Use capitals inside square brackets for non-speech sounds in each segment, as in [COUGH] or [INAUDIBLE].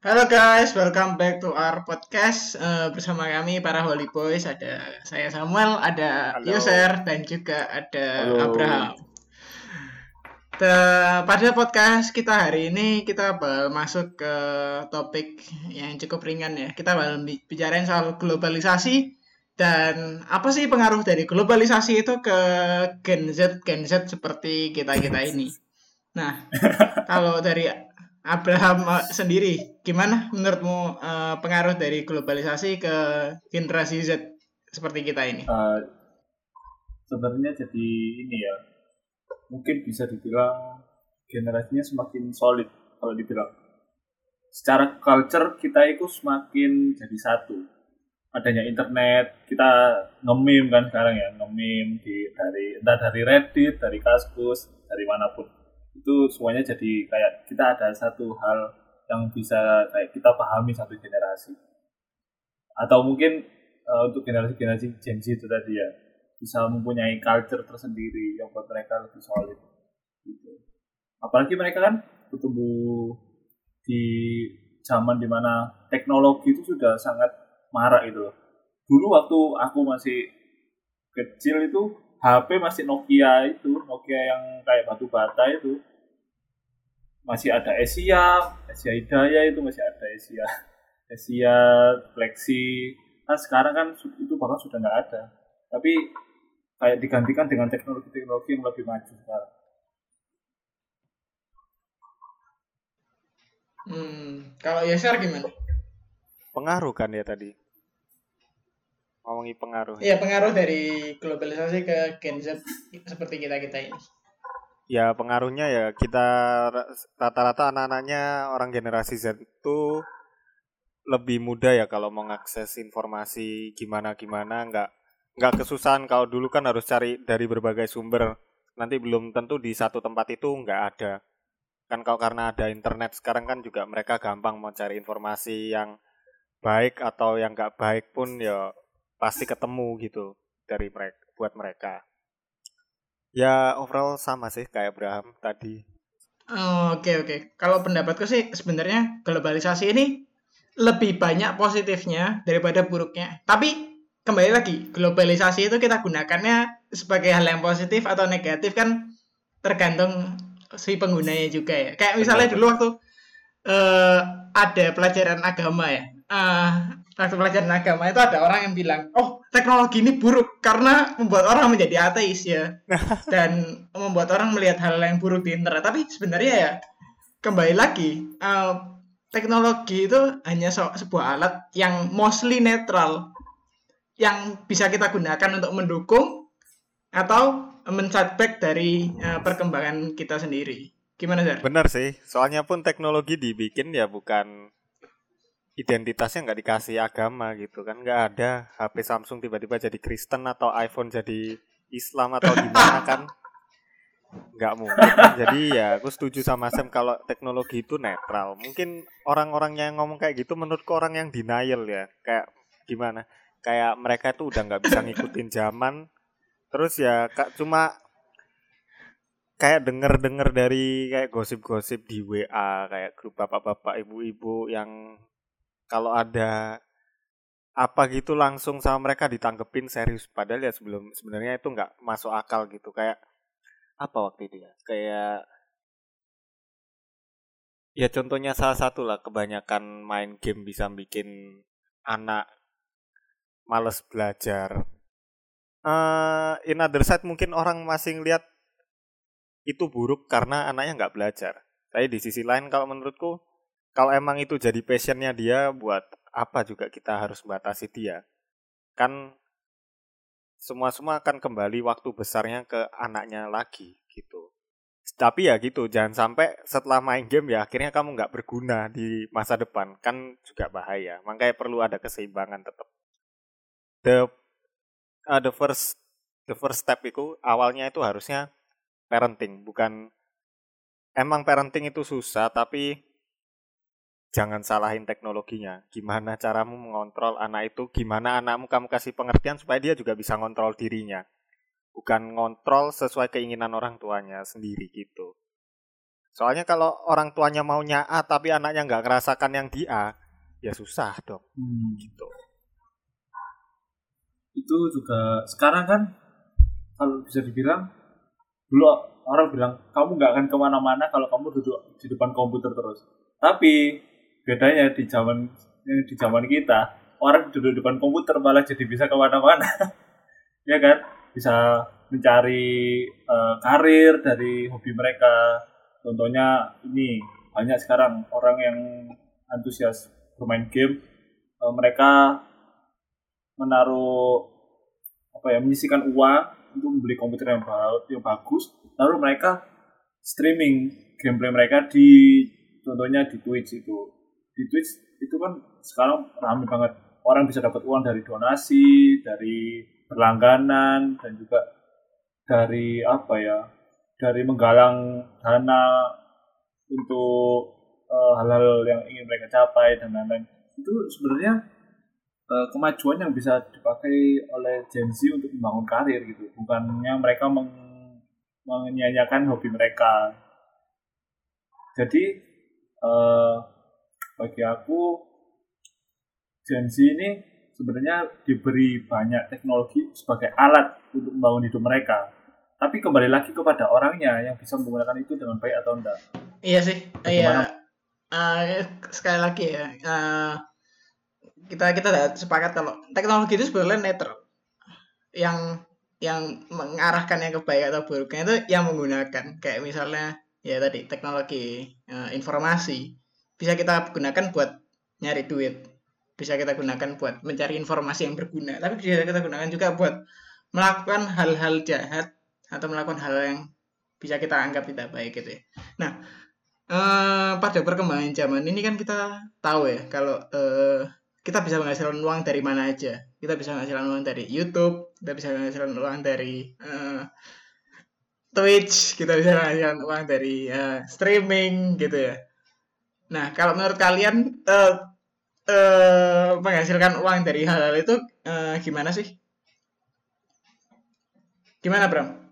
Halo guys, welcome back to our podcast uh, bersama kami para Holy Boys. Ada saya Samuel, ada Halo. User dan juga ada Halo. Abraham. The- pada podcast kita hari ini kita bakal masuk ke topik yang cukup ringan ya. Kita bakal bi- bicarain soal globalisasi dan apa sih pengaruh dari globalisasi itu ke Gen Z Gen Z seperti kita kita ini. Nah, [LAUGHS] kalau dari Abraham eh, sendiri, gimana menurutmu eh, pengaruh dari globalisasi ke generasi Z seperti kita ini? Eh, sebenarnya jadi ini ya mungkin bisa dibilang generasinya semakin solid kalau dibilang. Secara culture kita itu semakin jadi satu. Adanya internet kita ngemim kan sekarang ya ngemim di dari entah dari Reddit dari Kaskus dari mana pun itu semuanya jadi kayak kita ada satu hal yang bisa kayak kita pahami satu generasi atau mungkin eh, untuk generasi-generasi Gen Z itu tadi ya bisa mempunyai culture tersendiri yang buat mereka lebih solid gitu. Apalagi mereka kan bertumbuh di zaman di mana teknologi itu sudah sangat marak loh. Dulu waktu aku masih kecil itu HP masih Nokia itu, Nokia yang kayak batu bata itu. Masih ada Asia, Asia Hidayah itu masih ada Asia. Asia, Flexi. Nah sekarang kan itu bahkan sudah nggak ada. Tapi kayak digantikan dengan teknologi-teknologi yang lebih maju sekarang. Hmm, kalau Yasar gimana? pengaruh kan ya tadi ngomongin pengaruh Iya, pengaruh dari globalisasi ke Gen Z seperti kita kita ini. ya pengaruhnya ya kita ra- rata-rata anak-anaknya orang generasi Z itu lebih mudah ya kalau mau mengakses informasi gimana gimana nggak nggak kesusahan kalau dulu kan harus cari dari berbagai sumber. Nanti belum tentu di satu tempat itu nggak ada. Kan kalau karena ada internet sekarang kan juga mereka gampang mau cari informasi yang baik atau yang nggak baik pun ya pasti ketemu gitu dari mereka buat mereka ya overall sama sih kayak Abraham tadi Oh, Oke oke. Kalau pendapatku sih sebenarnya globalisasi ini lebih banyak positifnya daripada buruknya. Tapi kembali lagi, globalisasi itu kita gunakannya sebagai hal yang positif atau negatif kan tergantung si penggunanya juga ya. Kayak misalnya dulu waktu eh, ada pelajaran agama ya. Eh, waktu pelajaran agama itu ada orang yang bilang, oh teknologi ini buruk karena membuat orang menjadi ateis ya [LAUGHS] dan membuat orang melihat hal yang buruk di internet. Tapi sebenarnya ya kembali lagi eh, teknologi itu hanya so- sebuah alat yang mostly netral yang bisa kita gunakan untuk mendukung atau men-setback dari eh, perkembangan kita sendiri. Gimana sih? bener sih soalnya pun teknologi dibikin ya bukan identitasnya nggak dikasih agama gitu kan. Nggak ada HP Samsung tiba-tiba jadi Kristen atau iPhone jadi Islam atau gimana [LAUGHS] kan. Nggak mungkin jadi ya aku setuju sama Sam kalau teknologi itu netral. Mungkin orang-orang yang ngomong kayak gitu menurutku orang yang denial ya. Kayak gimana? Kayak mereka tuh udah nggak bisa ngikutin zaman. Terus ya kak cuma kayak denger-denger dari kayak gosip-gosip di WA kayak grup bapak-bapak ibu-ibu yang kalau ada apa gitu langsung sama mereka ditanggepin serius. Padahal ya sebelum sebenarnya itu nggak masuk akal gitu. Kayak apa waktu itu ya? Kayak ya contohnya salah satu lah kebanyakan main game bisa bikin anak males belajar. Eh in other side mungkin orang masih ngeliat itu buruk karena anaknya nggak belajar. Tapi di sisi lain kalau menurutku kalau emang itu jadi passionnya dia buat apa juga kita harus batasi dia. Kan semua-semua akan kembali waktu besarnya ke anaknya lagi gitu. Tapi ya gitu, jangan sampai setelah main game ya akhirnya kamu nggak berguna di masa depan. Kan juga bahaya. Makanya perlu ada keseimbangan tetap. The uh, the first the first step itu awalnya itu harusnya parenting, bukan emang parenting itu susah tapi jangan salahin teknologinya. Gimana caramu mengontrol anak itu, gimana anakmu kamu kasih pengertian supaya dia juga bisa ngontrol dirinya. Bukan ngontrol sesuai keinginan orang tuanya sendiri gitu. Soalnya kalau orang tuanya maunya A tapi anaknya nggak ngerasakan yang di A, ya susah dong. Hmm. Gitu. Itu juga sekarang kan kalau bisa dibilang dulu orang bilang kamu nggak akan ke mana-mana kalau kamu duduk di depan komputer terus. Tapi bedanya di zaman di zaman kita orang duduk depan komputer malah jadi bisa ke mana-mana, [LAUGHS] ya kan? Bisa mencari uh, karir dari hobi mereka. Contohnya ini banyak sekarang orang yang antusias bermain game, uh, mereka menaruh apa ya menyisikan uang untuk membeli komputer yang, yang bagus, lalu mereka streaming gameplay mereka di contohnya di Twitch itu. Di Twitch itu kan sekarang ramai banget. Orang bisa dapat uang dari donasi, dari berlangganan dan juga dari apa ya dari menggalang dana untuk uh, hal-hal yang ingin mereka capai dan lain-lain. Itu sebenarnya uh, kemajuan yang bisa dipakai oleh Gen Z untuk membangun karir gitu. Bukannya mereka meng menyanyiakan hobi mereka. Jadi uh, bagi aku Gen Z ini sebenarnya diberi banyak teknologi sebagai alat untuk membangun hidup mereka. Tapi kembali lagi kepada orangnya yang bisa menggunakan itu dengan baik atau enggak. Iya sih iya. Uh, sekali lagi ya uh, kita kita sepakat kalau teknologi itu sebenarnya netral. Yang yang mengarahkannya ke baik atau buruknya itu yang menggunakan. Kayak misalnya ya tadi teknologi uh, informasi bisa kita gunakan buat nyari duit bisa kita gunakan buat mencari informasi yang berguna tapi bisa kita gunakan juga buat melakukan hal-hal jahat atau melakukan hal yang bisa kita anggap tidak baik gitu ya. Nah, eh, pada perkembangan zaman ini kan kita tahu ya kalau eh, kita bisa menghasilkan uang dari mana aja. Kita bisa menghasilkan uang dari YouTube, kita bisa menghasilkan uang dari eh, Twitch, kita bisa menghasilkan uang dari eh, streaming gitu ya. Nah, kalau menurut kalian eh, eh, menghasilkan uang dari hal-hal itu eh, gimana sih? Gimana, Bram?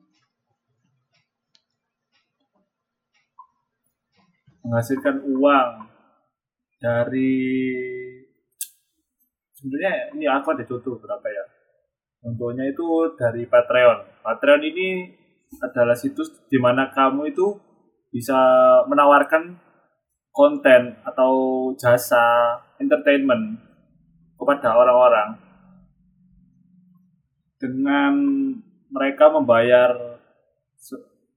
menghasilkan uang dari sebenarnya ini aku ada contoh berapa ya contohnya itu dari Patreon Patreon ini adalah situs di mana kamu itu bisa menawarkan konten atau jasa entertainment kepada orang-orang. Dengan mereka membayar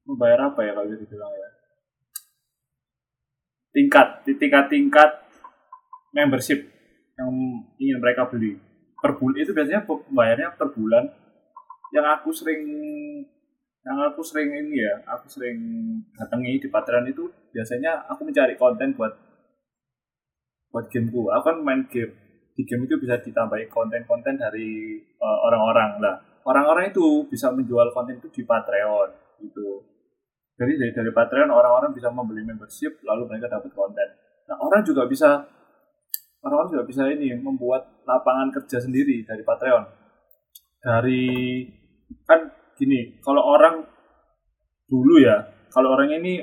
membayar apa ya kalau dibilang ya? Tingkat tingkat-tingkat membership yang ingin mereka beli. Per bulan itu biasanya bayarnya per bulan. Yang aku sering yang aku sering ini ya aku sering datangi di Patreon itu biasanya aku mencari konten buat buat gameku aku kan main game di game itu bisa ditambahi konten-konten dari uh, orang-orang lah orang-orang itu bisa menjual konten itu di Patreon gitu jadi dari, dari Patreon orang-orang bisa membeli membership lalu mereka dapat konten. Nah orang juga bisa orang-orang juga bisa ini membuat lapangan kerja sendiri dari Patreon. Dari kan gini kalau orang dulu ya kalau orang ini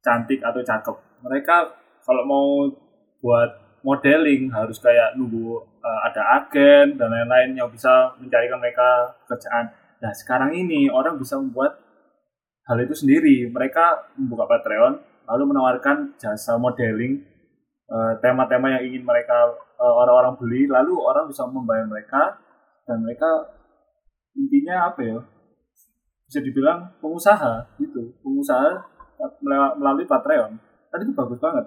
cantik atau cakep mereka kalau mau buat modeling harus kayak nunggu uh, ada agen dan lain-lain yang bisa mencarikan mereka kerjaan. Nah sekarang ini orang bisa membuat hal itu sendiri. Mereka membuka Patreon, lalu menawarkan jasa modeling eh, tema-tema uh, yang ingin mereka uh, orang-orang beli, lalu orang bisa membayar mereka dan mereka intinya apa ya? Bisa dibilang pengusaha gitu, pengusaha melalui Patreon. Tadi itu bagus banget.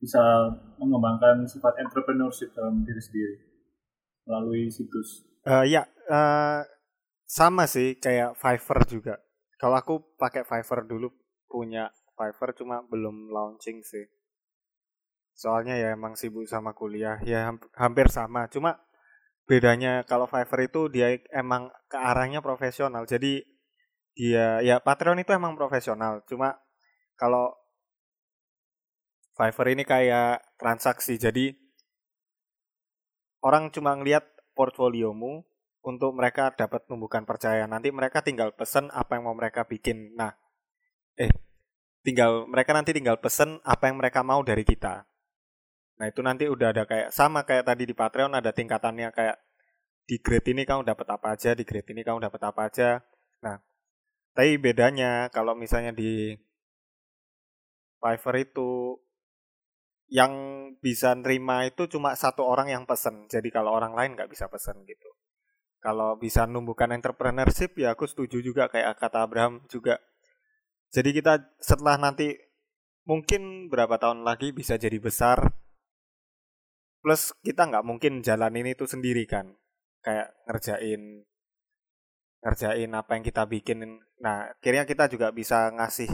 Bisa mengembangkan sifat entrepreneurship dalam diri sendiri melalui situs. Uh, ya, uh, sama sih kayak Fiverr juga kalau aku pakai Fiverr dulu punya Fiverr cuma belum launching sih. Soalnya ya emang sibuk sama kuliah, ya hampir sama. Cuma bedanya kalau Fiverr itu dia emang ke arahnya profesional. Jadi dia ya Patreon itu emang profesional. Cuma kalau Fiverr ini kayak transaksi. Jadi orang cuma ngelihat portfoliomu, untuk mereka dapat tumbuhkan percaya. Nanti mereka tinggal pesan apa yang mau mereka bikin. Nah, eh tinggal mereka nanti tinggal pesen apa yang mereka mau dari kita. Nah itu nanti udah ada kayak sama kayak tadi di Patreon ada tingkatannya kayak di grade ini kamu dapat apa aja, di grade ini kamu dapat apa aja. Nah, tapi bedanya kalau misalnya di Fiverr itu yang bisa nerima itu cuma satu orang yang pesen. Jadi kalau orang lain nggak bisa pesen gitu. Kalau bisa numbuhkan entrepreneurship ya aku setuju juga kayak kata Abraham juga jadi kita setelah nanti mungkin berapa tahun lagi bisa jadi besar. Plus kita nggak mungkin jalanin itu sendiri kan. Kayak ngerjain ngerjain apa yang kita bikin. Nah, akhirnya kita juga bisa ngasih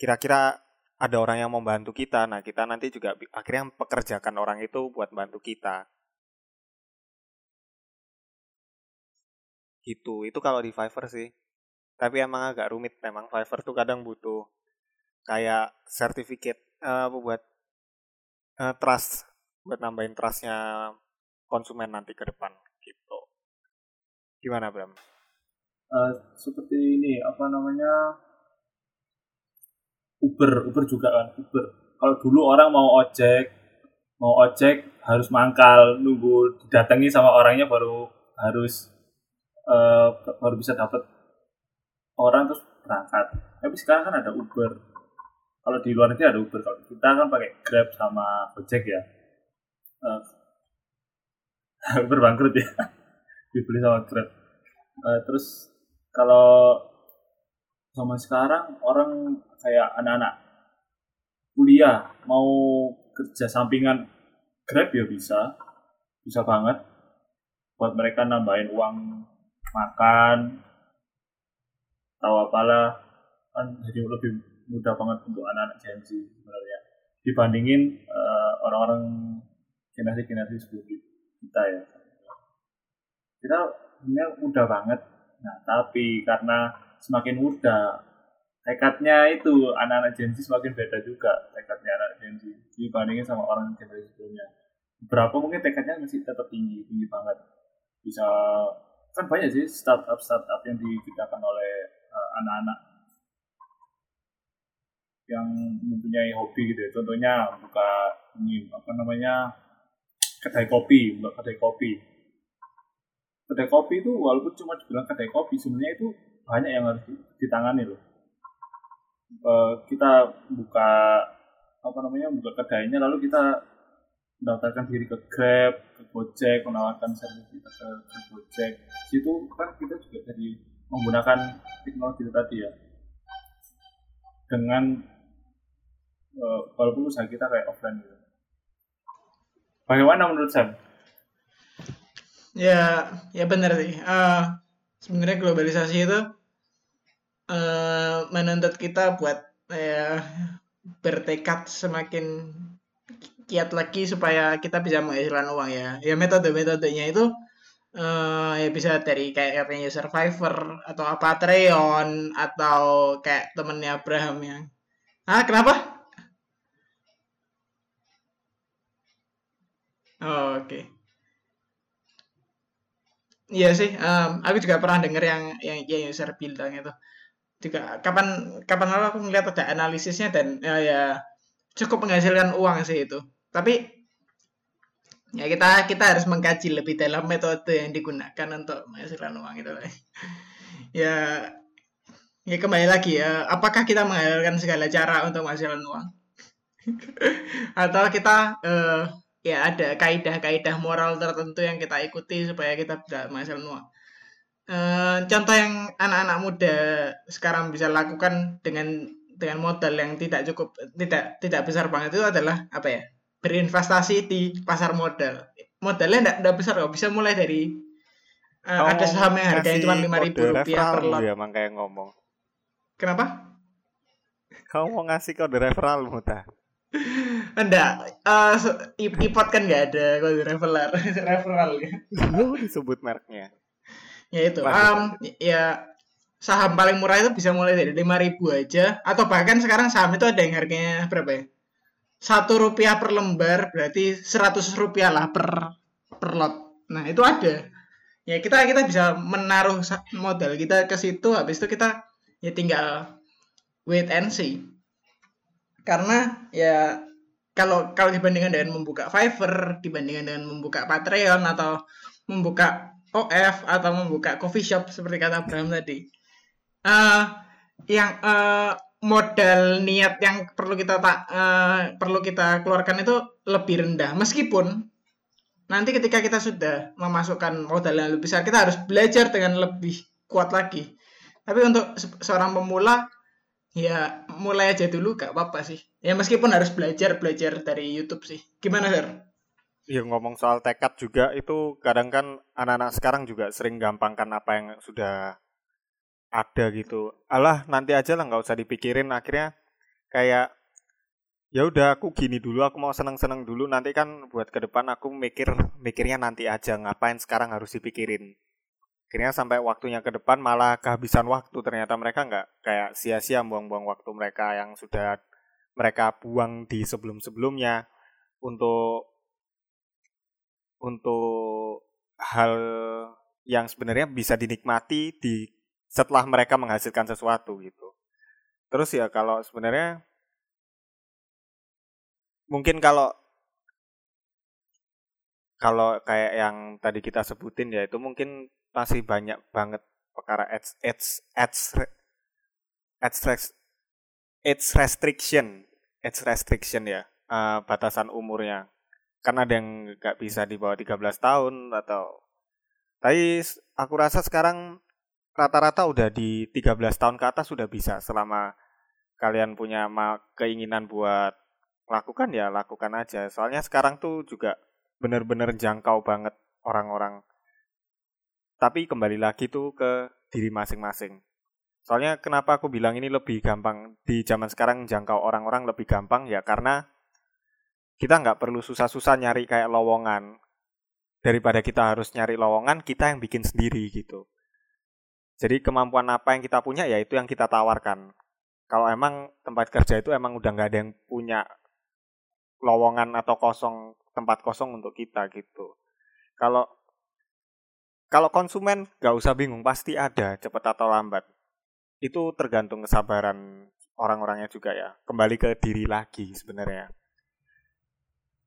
kira-kira ada orang yang membantu kita. Nah, kita nanti juga akhirnya pekerjakan orang itu buat bantu kita. Gitu. Itu kalau di Fiverr sih tapi emang agak rumit memang Fiverr tuh kadang butuh kayak sertifikat uh, buat uh, trust buat nambahin trustnya konsumen nanti ke depan gitu gimana Bram? Uh, seperti ini apa namanya? Uber Uber juga kan Uber. Kalau dulu orang mau ojek mau ojek harus mangkal nunggu didatangi sama orangnya baru harus uh, baru bisa dapat orang terus berangkat. Tapi sekarang kan ada Uber. Kalau di luar negeri ada Uber. Kalau kita kan pakai Grab sama Gojek ya. Uh, [LAUGHS] Uber bangkrut ya. [LAUGHS] Dibeli sama Grab. Uh, terus kalau sama sekarang orang kayak anak-anak kuliah mau kerja sampingan Grab ya bisa. Bisa banget. Buat mereka nambahin uang makan tahu apalah. Kan jadi lebih mudah banget untuk anak-anak Gen Z sebenarnya. Dibandingin uh, orang-orang generasi-generasi sebelum kita ya. Kita sebenarnya mudah banget nah tapi karena semakin mudah tekadnya itu anak-anak Gen Z semakin beda juga tekadnya anak Gen Z dibandingin sama orang generasi sebelumnya berapa mungkin tekadnya masih tetap tinggi tinggi banget bisa kan banyak sih startup startup yang diciptakan oleh Eh, anak-anak yang mempunyai hobi gitu ya. Contohnya buka ini apa namanya kedai kopi, buka kedai kopi. Kedai kopi itu walaupun cuma dibilang kedai kopi, sebenarnya itu banyak yang harus ditangani loh. E, kita buka apa namanya buka kedainya lalu kita mendaftarkan diri ke Grab, ke Gojek, menawarkan servis kita ke, ke Gojek. Situ kan kita juga jadi menggunakan teknologi itu tadi ya dengan uh, walaupun usaha kita kayak offline gitu. Bagaimana menurut Sam? Ya, ya benar sih. Uh, sebenarnya globalisasi itu uh, menuntut kita buat uh, bertekad semakin kiat lagi supaya kita bisa menghasilkan uang ya. Ya metode-metodenya itu uh, ya bisa dari kayak katanya Survivor atau apa Patreon atau kayak temennya Abraham yang ah kenapa oh, oke okay. Iya sih, um, aku juga pernah denger yang yang yang user bilang itu. Juga kapan kapan lalu aku ngeliat ada analisisnya dan ya, ya cukup menghasilkan uang sih itu. Tapi ya kita kita harus mengkaji lebih dalam metode yang digunakan untuk menghasilkan uang itu. [LAUGHS] Ya ya kembali lagi ya apakah kita menghasilkan segala cara untuk menghasilkan uang? [LAUGHS] Atau kita uh, ya ada kaidah-kaidah moral tertentu yang kita ikuti supaya kita bisa menghasilkan uang uh, contoh yang anak-anak muda sekarang bisa lakukan dengan dengan modal yang tidak cukup tidak tidak besar banget itu adalah apa ya berinvestasi di pasar modal. Modalnya enggak, besar kok, bisa mulai dari uh, ada saham yang harganya cuma lima ribu rupiah per lot. Ya, ngomong. Kenapa? Kamu mau ngasih kode referral muta? Enggak, uh, ipot kan nggak ada kode referral, referral ya. Lu disebut mereknya. Ya itu, um, ya saham paling murah itu bisa mulai dari lima ribu aja, atau bahkan sekarang saham itu ada yang harganya berapa ya? satu rupiah per lembar berarti seratus rupiah lah per per lot. Nah itu ada. Ya kita kita bisa menaruh modal kita ke situ, habis itu kita ya tinggal wait and see. Karena ya kalau kalau dibandingkan dengan membuka Fiverr dibandingkan dengan membuka Patreon atau membuka OF atau membuka coffee shop seperti kata Bram tadi. Uh, yang uh, modal niat yang perlu kita tak uh, perlu kita keluarkan itu lebih rendah. Meskipun nanti ketika kita sudah memasukkan modal yang lebih besar kita harus belajar dengan lebih kuat lagi. Tapi untuk se seorang pemula ya mulai aja dulu gak apa-apa sih. Ya meskipun harus belajar belajar dari YouTube sih. Gimana sir Ya ngomong soal tekad juga itu kadang kan anak-anak sekarang juga sering gampangkan apa yang sudah ada gitu. Alah nanti aja lah nggak usah dipikirin. Akhirnya kayak ya udah aku gini dulu aku mau seneng-seneng dulu. Nanti kan buat ke depan aku mikir mikirnya nanti aja ngapain sekarang harus dipikirin akhirnya sampai waktunya ke depan malah kehabisan waktu ternyata mereka nggak kayak sia-sia buang-buang waktu mereka yang sudah mereka buang di sebelum-sebelumnya untuk untuk hal yang sebenarnya bisa dinikmati di setelah mereka menghasilkan sesuatu gitu. Terus ya kalau sebenarnya mungkin kalau kalau kayak yang tadi kita sebutin ya itu mungkin masih banyak banget perkara ads ads ads ads, ads restriction ads restriction ya uh, batasan umurnya. Karena ada yang nggak bisa di bawah 13 tahun atau tapi aku rasa sekarang rata-rata udah di 13 tahun ke atas sudah bisa selama kalian punya keinginan buat lakukan ya lakukan aja. Soalnya sekarang tuh juga bener-bener jangkau banget orang-orang tapi kembali lagi tuh ke diri masing-masing. Soalnya kenapa aku bilang ini lebih gampang di zaman sekarang jangkau orang-orang lebih gampang ya karena kita nggak perlu susah-susah nyari kayak lowongan. Daripada kita harus nyari lowongan, kita yang bikin sendiri gitu. Jadi kemampuan apa yang kita punya ya itu yang kita tawarkan. Kalau emang tempat kerja itu emang udah nggak ada yang punya lowongan atau kosong tempat kosong untuk kita gitu. Kalau kalau konsumen gak usah bingung, pasti ada cepat atau lambat. Itu tergantung kesabaran orang-orangnya juga ya. Kembali ke diri lagi sebenarnya.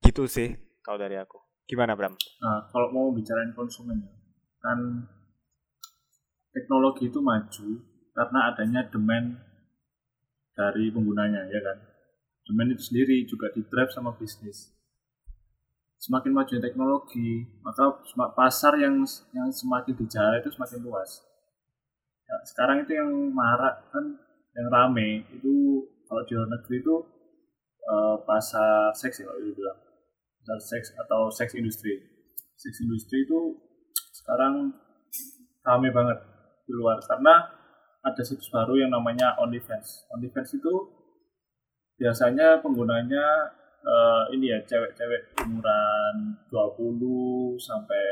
Gitu sih kalau dari aku. Gimana Bram? Nah, kalau mau bicarain konsumen ya, kan teknologi itu maju karena adanya demand dari penggunanya ya kan. Demand itu sendiri juga di drive sama bisnis semakin maju teknologi, maka pasar yang yang semakin dijala itu semakin luas. Ya, sekarang itu yang marak kan, yang rame itu kalau di luar negeri itu uh, pasar seks ya kalau dibilang, pasar seks atau seks industri. Seks industri itu sekarang rame banget di luar karena ada situs baru yang namanya OnlyFans. OnlyFans itu biasanya penggunanya uh, ini ya cewek-cewek umuran 20 sampai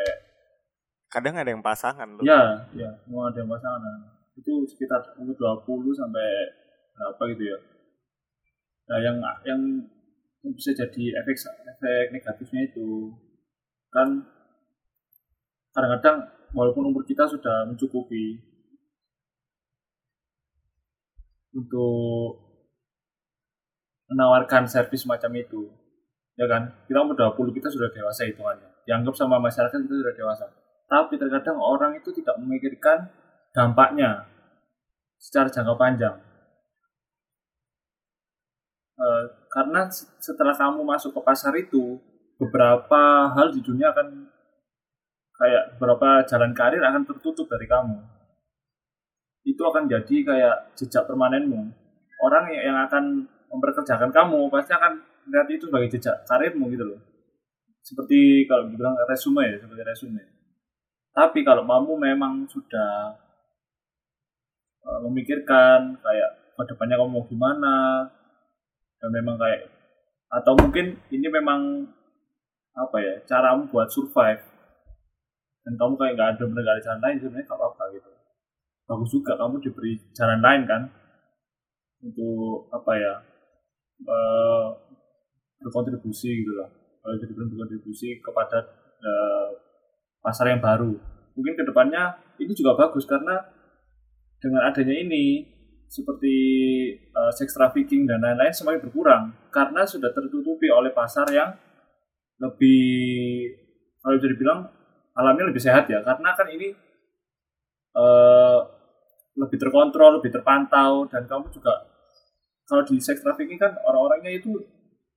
kadang ada yang pasangan loh. Ya, ya, mau ada yang pasangan. Itu sekitar umur 20 sampai berapa gitu ya. Nah, yang yang bisa jadi efek efek negatifnya itu kan kadang-kadang walaupun umur kita sudah mencukupi untuk menawarkan servis macam itu. Ya kan? Kita umur 20 kita sudah dewasa hitungannya. Dianggap sama masyarakat kita sudah dewasa. Tapi terkadang orang itu tidak memikirkan dampaknya secara jangka panjang. E, karena setelah kamu masuk ke pasar itu beberapa hal di dunia akan kayak beberapa jalan karir akan tertutup dari kamu. Itu akan jadi kayak jejak permanenmu. Orang yang akan memperkerjakan kamu pasti akan lihat itu sebagai jejak karirmu gitu loh. Seperti kalau dibilang resume ya seperti resume. Tapi kalau kamu memang sudah uh, memikirkan kayak ke depannya kamu mau gimana dan memang kayak atau mungkin ini memang apa ya caramu buat survive dan kamu kayak nggak ada benar jalan lain sebenarnya nggak apa-apa gitu. Bagus juga kamu diberi jalan lain kan untuk apa ya uh, berkontribusi gitu lah kalau jadi berkontribusi kepada uh, pasar yang baru. Mungkin ke depannya ini juga bagus karena dengan adanya ini seperti uh, sex trafficking dan lain-lain semakin berkurang karena sudah tertutupi oleh pasar yang lebih kalau bisa dibilang alamnya lebih sehat ya. Karena kan ini uh, lebih terkontrol, lebih terpantau dan kamu juga kalau di sex trafficking kan orang-orangnya itu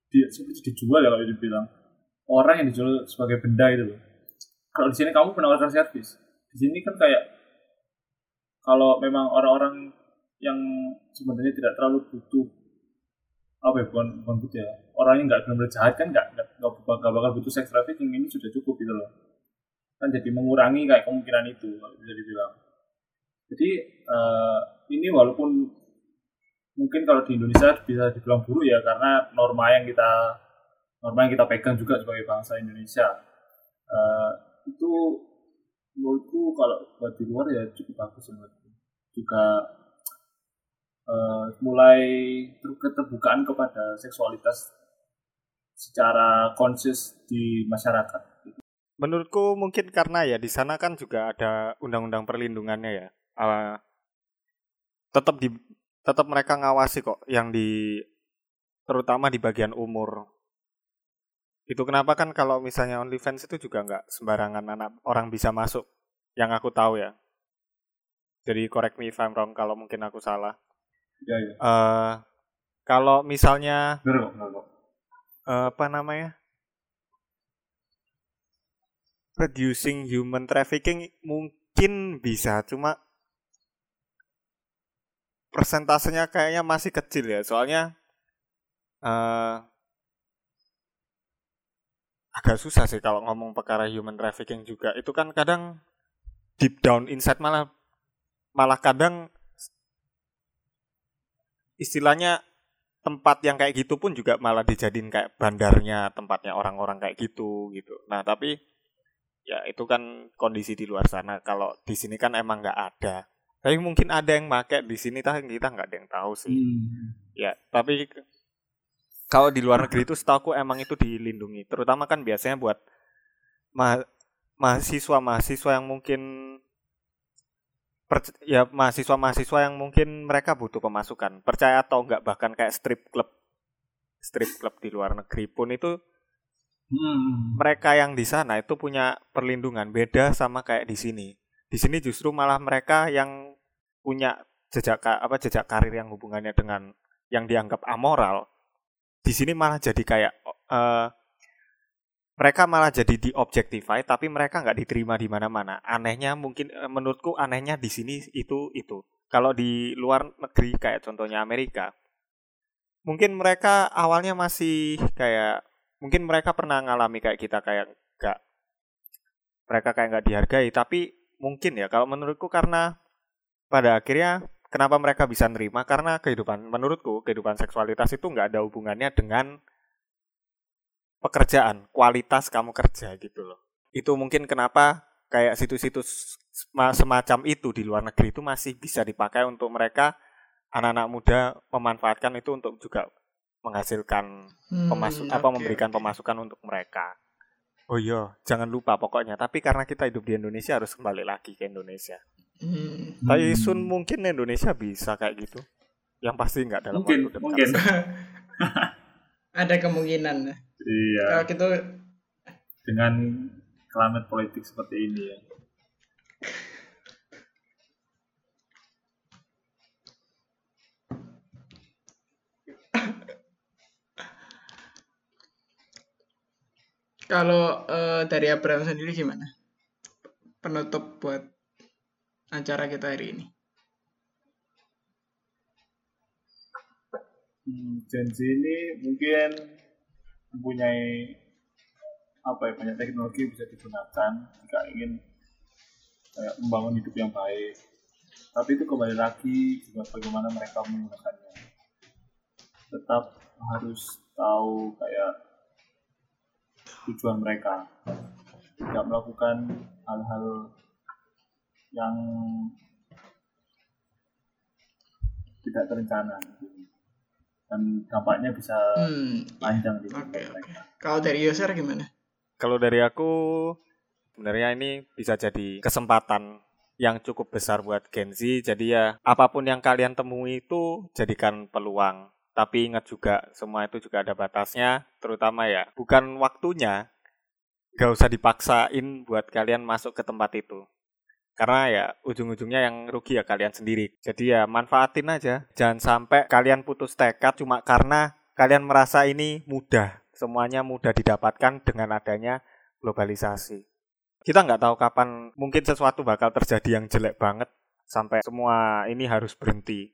di, seperti dijual ya kalau dibilang. Orang yang dijual sebagai benda itu loh. Kalau di sini kamu menawarkan servis, di sini kan kayak kalau memang orang-orang yang sebenarnya tidak terlalu butuh apa ya bukan bukan butuh ya orang yang nggak benar-benar jahat kan nggak nggak bakal, bakal butuh sex trafficking ini sudah cukup gitu loh. Kan jadi mengurangi kayak kemungkinan itu kalau bisa dibilang. Jadi uh, ini walaupun mungkin kalau di Indonesia bisa dibilang buruk ya karena norma yang kita norma yang kita pegang juga sebagai bangsa Indonesia uh, itu menurutku kalau buat di luar ya cukup bagus menurutku juga uh, mulai keterbukaan kepada seksualitas secara konsis di masyarakat. Menurutku mungkin karena ya di sana kan juga ada undang-undang perlindungannya ya. Uh, tetap di tetap mereka ngawasi kok yang di terutama di bagian umur. Itu kenapa kan kalau misalnya OnlyFans itu juga nggak sembarangan anak orang bisa masuk. Yang aku tahu ya. Jadi correct me if I'm wrong kalau mungkin aku salah. Ya, ya. Uh, kalau misalnya benar, benar. Uh, apa namanya? Reducing human trafficking mungkin bisa, cuma persentasenya kayaknya masih kecil ya. Soalnya uh, agak susah sih kalau ngomong perkara human trafficking juga. Itu kan kadang deep down inside malah malah kadang istilahnya tempat yang kayak gitu pun juga malah dijadiin kayak bandarnya tempatnya orang-orang kayak gitu gitu. Nah tapi ya itu kan kondisi di luar sana. Kalau di sini kan emang nggak ada. Tapi mungkin ada yang make di sini tapi kita nggak ada yang tahu sih. Hmm. Ya tapi kalau di luar negeri itu setahu emang itu dilindungi. Terutama kan biasanya buat ma mahasiswa-mahasiswa yang mungkin ya mahasiswa-mahasiswa yang mungkin mereka butuh pemasukan. Percaya atau enggak bahkan kayak strip club strip club di luar negeri pun itu hmm. mereka yang di sana itu punya perlindungan beda sama kayak di sini. Di sini justru malah mereka yang punya jejak apa jejak karir yang hubungannya dengan yang dianggap amoral. Di sini malah jadi kayak uh, mereka malah jadi diobjektify tapi mereka nggak diterima di mana-mana. Anehnya mungkin eh, menurutku anehnya di sini itu itu. Kalau di luar negeri kayak contohnya Amerika, mungkin mereka awalnya masih kayak mungkin mereka pernah ngalami kayak kita kayak nggak mereka kayak nggak dihargai tapi mungkin ya kalau menurutku karena pada akhirnya kenapa mereka bisa nerima karena kehidupan menurutku kehidupan seksualitas itu nggak ada hubungannya dengan pekerjaan, kualitas kamu kerja gitu loh. Itu mungkin kenapa kayak situs-situs semacam itu di luar negeri itu masih bisa dipakai untuk mereka anak-anak muda memanfaatkan itu untuk juga menghasilkan hmm, pemasuk okay, apa memberikan okay. pemasukan untuk mereka. Oh iya, jangan lupa pokoknya. Tapi karena kita hidup di Indonesia harus kembali lagi ke Indonesia. Hmm. Tapi Sun mungkin Indonesia bisa kayak gitu. Yang pasti nggak dalam mungkin, waktu dekat. Mungkin. [LAUGHS] Ada kemungkinan. Iya. Kalau gitu dengan kelamat politik seperti ini ya. Kalau uh, dari Abraham sendiri gimana? Penutup buat acara kita hari ini. Hmm, janji ini mungkin mempunyai apa ya banyak teknologi bisa digunakan jika ingin kayak membangun hidup yang baik tapi itu kembali lagi juga bagaimana mereka menggunakannya tetap harus tahu kayak tujuan mereka tidak melakukan hal-hal yang tidak terencana dan dampaknya bisa hmm. panjang di okay, okay. Kalau dari user gimana? Kalau dari aku sebenarnya ini bisa jadi kesempatan yang cukup besar buat Gen Z. Jadi ya apa pun yang kalian temui itu jadikan peluang. Tapi ingat juga semua itu juga ada batasnya, terutama ya bukan waktunya. Gak usah dipaksain buat kalian masuk ke tempat itu. Karena ya ujung-ujungnya yang rugi ya kalian sendiri. Jadi ya manfaatin aja. Jangan sampai kalian putus tekad cuma karena kalian merasa ini mudah. Semuanya mudah didapatkan dengan adanya globalisasi. Kita nggak tahu kapan mungkin sesuatu bakal terjadi yang jelek banget sampai semua ini harus berhenti.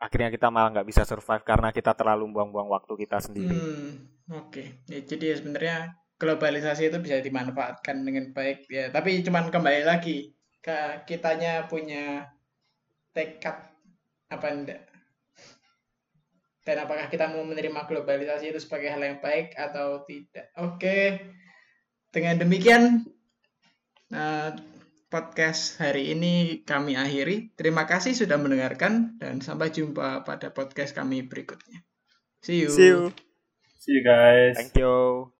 Akhirnya kita malah nggak bisa survive karena kita terlalu buang-buang waktu kita sendiri. Hmm, oke. Okay. Ya, jadi ya sebenarnya globalisasi itu bisa dimanfaatkan dengan baik ya. Tapi cuman kembali lagi ke kitanya punya tekad apa enggak dan apakah kita mau menerima globalisasi itu sebagai hal yang baik atau tidak oke dengan demikian uh, podcast hari ini kami akhiri. Terima kasih sudah mendengarkan dan sampai jumpa pada podcast kami berikutnya. See you. See you. See you guys. Thank you